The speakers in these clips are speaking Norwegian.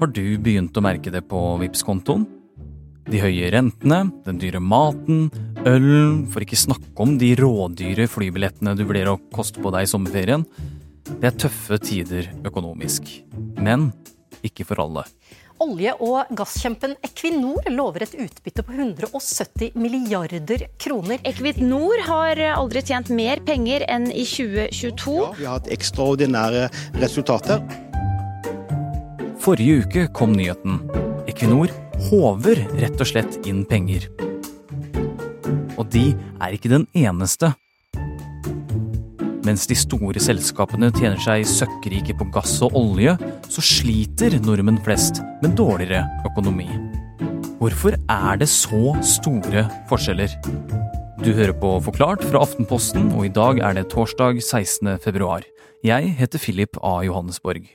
Har du begynt å merke det på vips kontoen De høye rentene, den dyre maten, ølen, for ikke snakke om de rådyre flybillettene du vurderer å koste på deg i sommerferien. Det er tøffe tider økonomisk. Men ikke for alle. Olje- og gasskjempen Equinor lover et utbytte på 170 milliarder kroner. Equinor har aldri tjent mer penger enn i 2022. Ja, vi har hatt ekstraordinære resultater. Forrige uke kom nyheten. Equinor håver rett og slett inn penger. Og de er ikke den eneste. Mens de store selskapene tjener seg søkkrike på gass og olje, så sliter nordmenn flest med dårligere økonomi. Hvorfor er det så store forskjeller? Du hører på Forklart fra Aftenposten, og i dag er det torsdag 16. februar. Jeg heter Philip A. Johannesborg.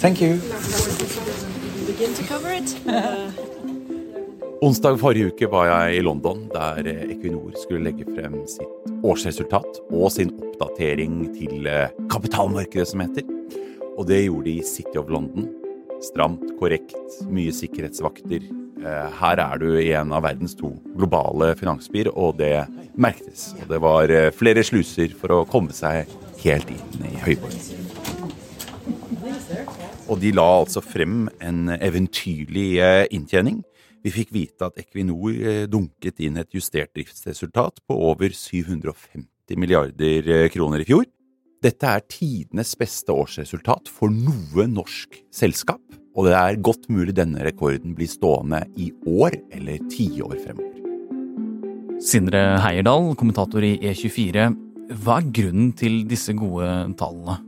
Thank you. Onsdag forrige uke var jeg i London, der Equinor skulle legge frem sitt årsresultat og sin oppdatering til eh, kapitalmarkedet, som heter. Og det gjorde de i City of London. Stramt, korrekt, mye sikkerhetsvakter. Eh, Her er du i en av verdens to globale finansbyer, og det merktes. Og det var eh, flere sluser for å komme seg helt inn i høyborgen. Og de la altså frem en eventyrlig eh, inntjening. Vi fikk vite at Equinor eh, dunket inn et justert driftsresultat på over 750 milliarder eh, kroner i fjor. Dette er tidenes beste årsresultat for noe norsk selskap, og det er godt mulig denne rekorden blir stående i år eller tiår fremover. Sindre Heierdal, kommentator i E24. Hva er grunnen til disse gode tallene?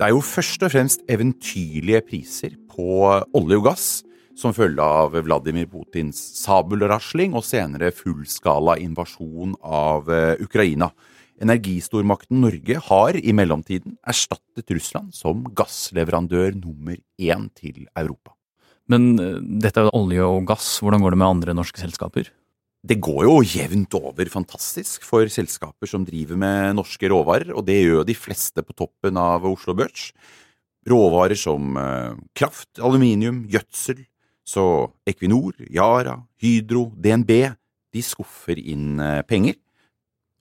Det er jo først og fremst eventyrlige priser på olje og gass, som følge av Vladimir Putins sabelrasling og senere fullskala invasjon av eh, Ukraina. Energistormakten Norge har i mellomtiden erstattet Russland som gassleverandør nummer én til Europa. Men eh, dette er jo olje og gass, hvordan går det med andre norske selskaper? Det går jo jevnt over fantastisk for selskaper som driver med norske råvarer, og det gjør de fleste på toppen av Oslo Børs. Råvarer som eh, kraft, aluminium, gjødsel. Så Equinor, Yara, Hydro, DNB, de skuffer inn eh, penger.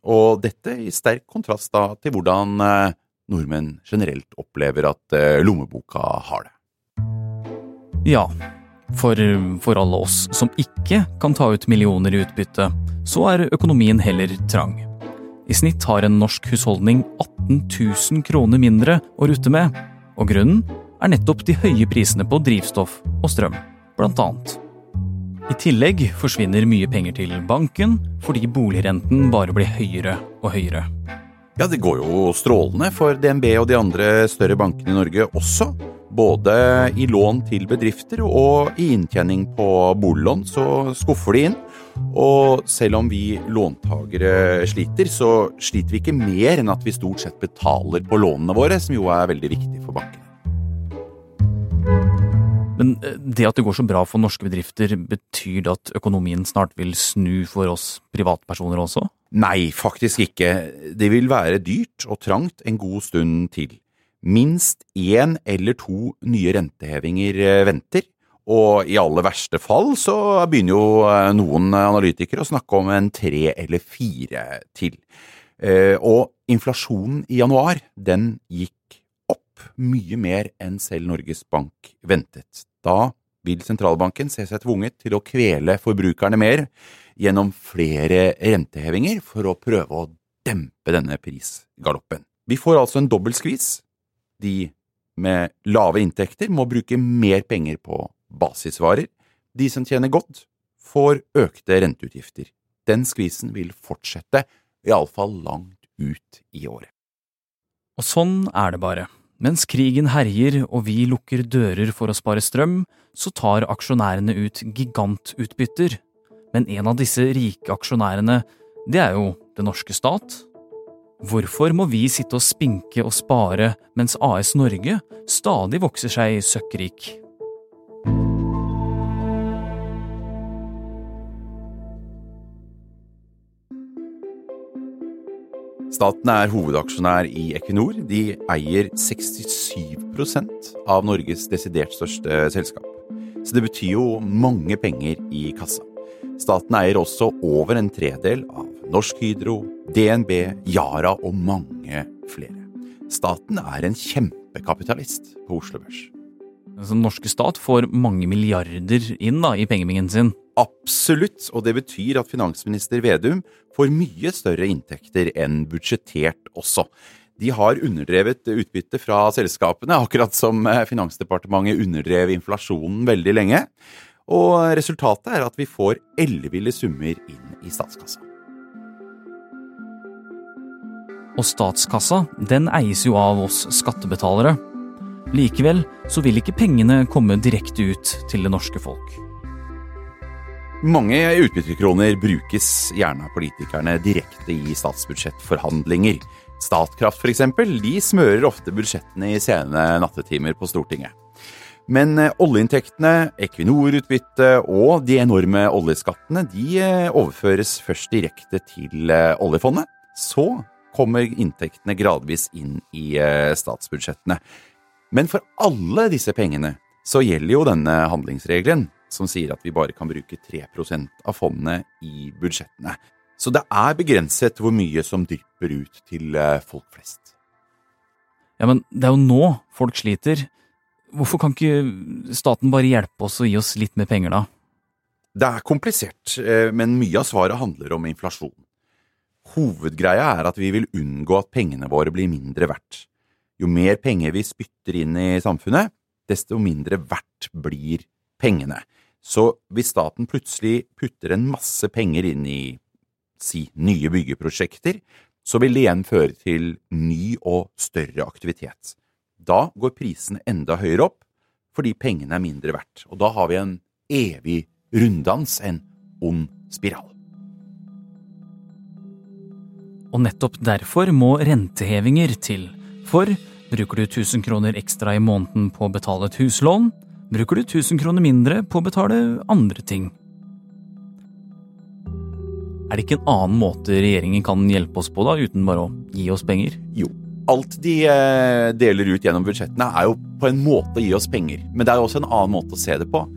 Og dette i sterk kontrast da til hvordan eh, nordmenn generelt opplever at lommeboka har det. Ja, for, for alle oss som ikke kan ta ut millioner i utbytte, så er økonomien heller trang. I snitt har en norsk husholdning 18 000 kroner mindre å rutte med, og grunnen er nettopp de høye prisene på drivstoff og strøm, blant annet. I tillegg forsvinner mye penger til banken fordi boligrenten bare blir høyere og høyere. Ja, det går jo strålende for DNB og de andre større bankene i Norge også. Både i lån til bedrifter og i inntjening på boliglån, så skuffer de inn. Og selv om vi låntagere sliter, så sliter vi ikke mer enn at vi stort sett betaler på lånene våre, som jo er veldig viktig for bankene. Men eh, det at det går så bra for norske bedrifter, betyr det at økonomien snart vil snu for oss privatpersoner også? Nei, faktisk ikke. Det vil være dyrt og trangt en god stund til. Minst én eller to nye rentehevinger eh, venter. Og i aller verste fall så begynner jo eh, noen analytikere å snakke om en tre eller fire til. Eh, Og inflasjonen i januar, den gikk opp mye mer enn selv Norges Bank ventet. Da vil sentralbanken se seg tvunget til å kvele forbrukerne mer gjennom flere rentehevinger for å prøve å dempe denne prisgaloppen. Vi får altså en dobbel skvis. De med lave inntekter må bruke mer penger på basisvarer. De som tjener godt, får økte renteutgifter. Den skvisen vil fortsette, iallfall langt ut i året. Og sånn er det bare. Mens krigen herjer og vi lukker dører for å spare strøm, så tar aksjonærene ut gigantutbytter. Men en av disse rike aksjonærene, det er jo det norske stat. Hvorfor må vi sitte og spinke og spare mens AS Norge stadig vokser seg søkkrik? Staten er hovedaksjonær i Equinor. De eier 67% av Norges desidert største selskap. Så det betyr jo mange penger i kassa. Staten eier også over en tredel av Norsk Hydro, DNB, Yara og mange flere. Staten er en kjempekapitalist på Oslo Børs. Altså, den norske stat får mange milliarder inn da, i pengebingen sin. Absolutt, og det betyr at finansminister Vedum får mye større inntekter enn budsjettert også. De har underdrevet utbytte fra selskapene, akkurat som eh, Finansdepartementet underdrev inflasjonen veldig lenge. Og resultatet er at vi får elleville summer inn i statskassa. Og statskassa, den eies jo av oss skattebetalere. Likevel så vil ikke pengene komme direkte ut til det norske folk. Mange utbyttekroner brukes gjerne av politikerne direkte i statsbudsjettforhandlinger. Statkraft f.eks. de smører ofte budsjettene i sene nattetimer på Stortinget. Men eh, oljeinntektene, Equinor-utbyttet og de enorme oljeskattene de eh, overføres først direkte til eh, oljefondet. Så kommer inntektene gradvis inn i statsbudsjettene. Men for alle disse pengene så gjelder jo denne handlingsregelen, som sier at vi bare kan bruke 3% av fondet i budsjettene. Så det er begrenset hvor mye som drypper ut til folk flest. Ja, men det er jo nå folk sliter. Hvorfor kan ikke staten bare hjelpe oss og gi oss litt mer penger, da? Det er komplisert, eh, men mye av svaret handler om inflasjon. Hovedgreia er at vi vil unngå at pengene våre blir mindre verdt. Jo mer penger vi spytter inn i samfunnet, desto mindre verdt blir pengene. Så hvis staten plutselig putter en masse penger inn i, si, nye byggeprosjekter, så vil det igjen føre til ny og større aktivitet. Da går prisene enda høyere opp, fordi pengene er mindre verdt. Og da har vi en evig runddans, en ond spiral. Og nettopp derfor må rentehevinger til. For bruker du 1000 kroner ekstra i måneden på å betale et huslån, bruker du 1000 kroner mindre på å betale andre ting. Er det ikke en annen måte regjeringen kan hjelpe oss på, da, uten bare å gi oss penger? Jo, alt de eh, deler ut gjennom budsjettene, er jo på en måte å gi oss penger. Men det er også en annen måte å se det på.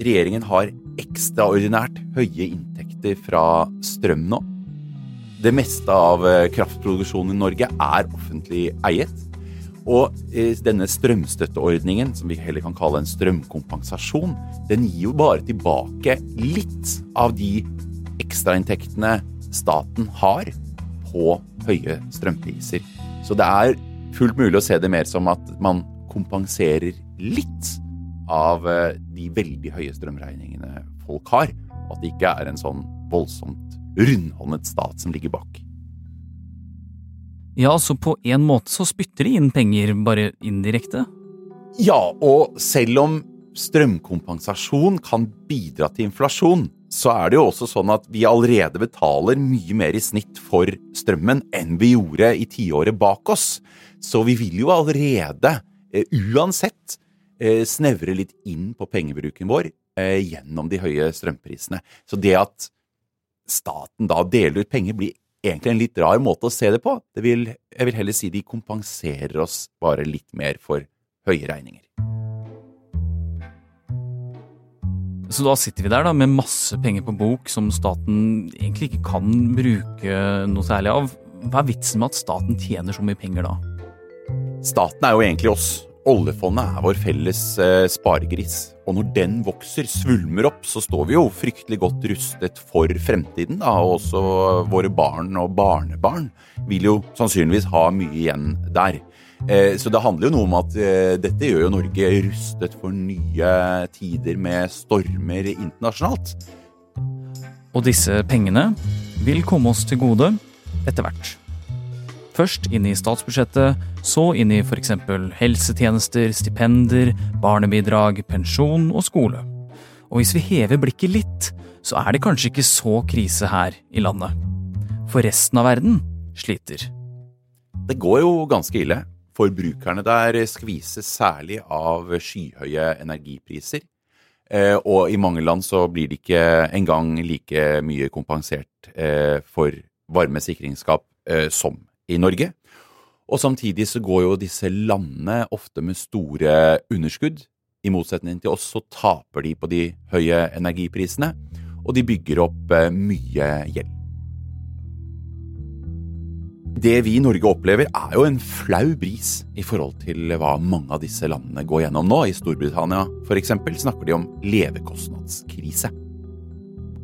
Regjeringen har ekstraordinært høye inntekter fra strøm nå. Det meste av eh, kraftproduksjonen i Norge er offentlig eiet. Og eh, denne strømstøtteordningen, som vi heller kan kalle en strømkompensasjon, den gir jo bare tilbake litt av de ekstrainntektene staten har på høye strømpriser. Så det er fullt mulig å se det mer som at man kompenserer litt av eh, de veldig høye strømregningene folk har. At det ikke er en sånn voldsomt rundhåndet stat som ligger bak. Ja, så på en måte så spytter de inn penger, bare indirekte? Ja, og selv om strømkompensasjon kan bidra til inflasjon, så er det jo også sånn at vi allerede betaler mye mer i snitt for strømmen enn vi gjorde i tiåret bak oss. Så vi vil jo allerede, eh, uansett, eh, snevre litt inn på pengebruken vår eh, gjennom de høye strømprisene. Så det at staten da deler ut penger, blir egentlig en litt rar måte å se det på. Det vil, jeg vil heller si de kompenserer oss bare litt mer for høye regninger. Så da sitter vi der da med masse penger på bok som staten egentlig ikke kan bruke noe særlig av. Hva er vitsen med at staten tjener så mye penger da? Staten er jo egentlig oss. Oljefondet er vår felles eh, sparegris. Og når den vokser, svulmer opp, så står vi jo fryktelig godt rustet for fremtiden. Da. Og også våre barn og barnebarn vil jo sannsynligvis ha mye igjen der. Eh, så det handler jo noe om at eh, dette gjør jo Norge rustet for nye tider med stormer internasjonalt. Og disse pengene vil komme oss til gode etter hvert. Først inn i statsbudsjettet, så inn i f.eks. helsetjenester, stipender, barnebidrag, pensjon og skole. Og hvis vi hever blikket litt, så er det kanskje ikke så krise her i landet. For resten av verden sliter. Det går jo ganske ille. Forbrukerne der skvises særlig av skyhøye energipriser. Eh, og i mange land så blir det ikke engang like mye kompensert eh, for varme sikringsskap som i Norge. Og samtidig så går jo disse landene ofte med store underskudd. I motsetning til oss så taper de på de høye energiprisene, og de bygger opp eh, mye gjeld. Det vi i Norge opplever, er jo en flau bris i forhold til hva mange av disse landene går gjennom nå. I Storbritannia eksempel snakker de om levekostnadskrise.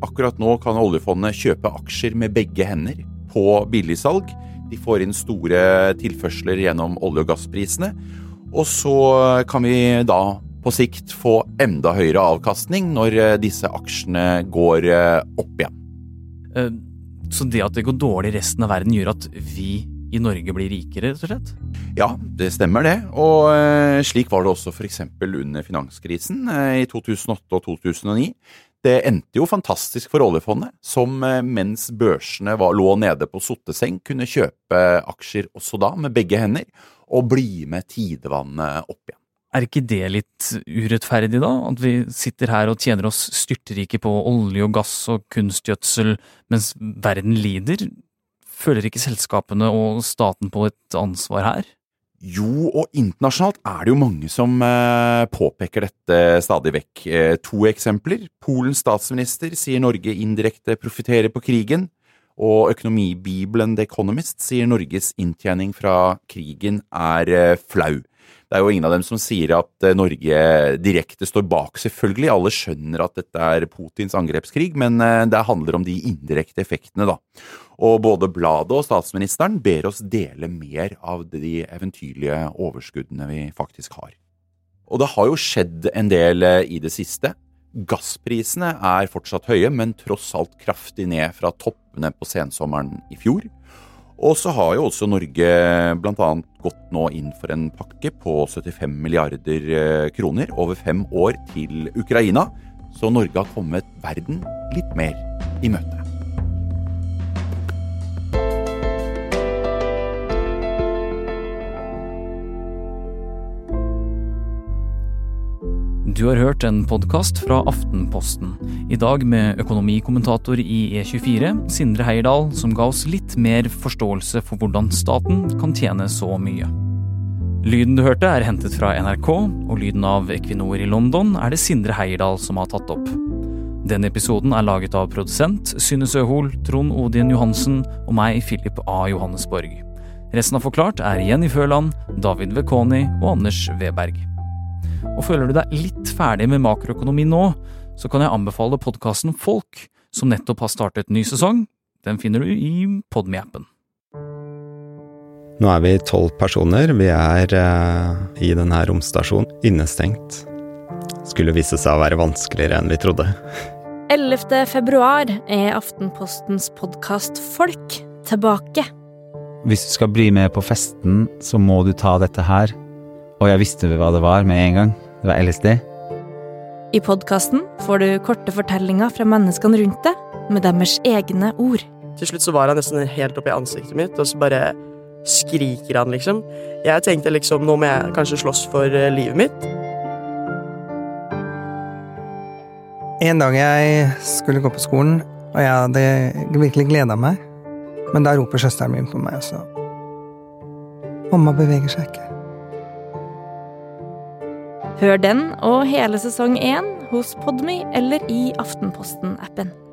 Akkurat nå kan oljefondet kjøpe aksjer med begge hender på billigsalg. De får inn store tilførsler gjennom olje- og gassprisene. Og så kan vi da på sikt få enda høyere avkastning når disse aksjene går opp igjen. Uh, så det at det går dårlig i resten av verden, gjør at vi i Norge blir rikere, rett og slett? Ja, det stemmer det. Og eh, slik var det også f.eks. under finanskrisen eh, i 2008 og 2009. Det endte jo fantastisk for oljefondet, som eh, mens børsene var, lå nede på sotteseng, kunne kjøpe aksjer også da med begge hender, og bli med tidevannet opp igjen. Er ikke det litt urettferdig, da? At vi sitter her og tjener oss styrtrike på olje og gass og kunstgjødsel, mens verden lider? Føler ikke selskapene og staten på et ansvar her? Jo, og internasjonalt er det jo mange som eh, påpeker dette stadig vekk. Eh, to eksempler. Polens statsminister sier Norge indirekte profitterer på krigen. Og økonomibibelen The Economist sier Norges inntjening fra krigen er eh, flau. Det er jo ingen av dem som sier at Norge direkte står bak, selvfølgelig. Alle skjønner at dette er Putins angrepskrig, men det handler om de indirekte effektene, da. Og både bladet og statsministeren ber oss dele mer av de eventyrlige overskuddene vi faktisk har. Og det har jo skjedd en del eh, i det siste. Gassprisene er fortsatt høye, men tross alt kraftig ned fra toppene på sensommeren i fjor. Og så har jo også Norge bl.a. gått nå inn for en pakke på 75 milliarder eh, kroner over fem år til Ukraina. Så Norge har kommet verden litt mer i møte. Du har hørt en podkast fra Aftenposten. I dag med økonomikommentator i E24, Sindre Heierdal, som ga oss litt mer forståelse for hvordan staten kan tjene så mye. Lyden du hørte er hentet fra NRK, og lyden av Equinor i London er det Sindre Heierdal som har tatt opp. Denne episoden er laget av produsent Synne Søhol, Trond Odin Johansen og meg, Philip A. Johannesborg. Resten av Forklart er Jenny Førland, David Vekoni og Anders Weberg. Og føler du deg litt ferdig med makroøkonomi nå, så kan jeg anbefale podkasten Folk, som nettopp har startet ny sesong. Den finner du i Podme-appen. Nå er vi tolv personer. Vi er uh, i denne romstasjonen innestengt. Skulle vise seg å være vanskeligere enn vi trodde. 11. februar er Aftenpostens podkast Folk tilbake. Hvis du skal bli med på festen, så må du ta dette her. Og jeg visste hva det var med en gang. Det var LSD. I podkasten får du korte fortellinger fra menneskene rundt deg, med deres egne ord. Til slutt så var han nesten helt oppi ansiktet mitt, og så bare skriker han, liksom. Jeg tenkte liksom nå må jeg kanskje slåss for eh, livet mitt. En dag jeg skulle gå på skolen, og jeg hadde virkelig gleda meg, men da roper søsteren min på meg også. Mamma beveger seg ikke. Hør den og hele sesong én hos Podmy eller i Aftenposten-appen.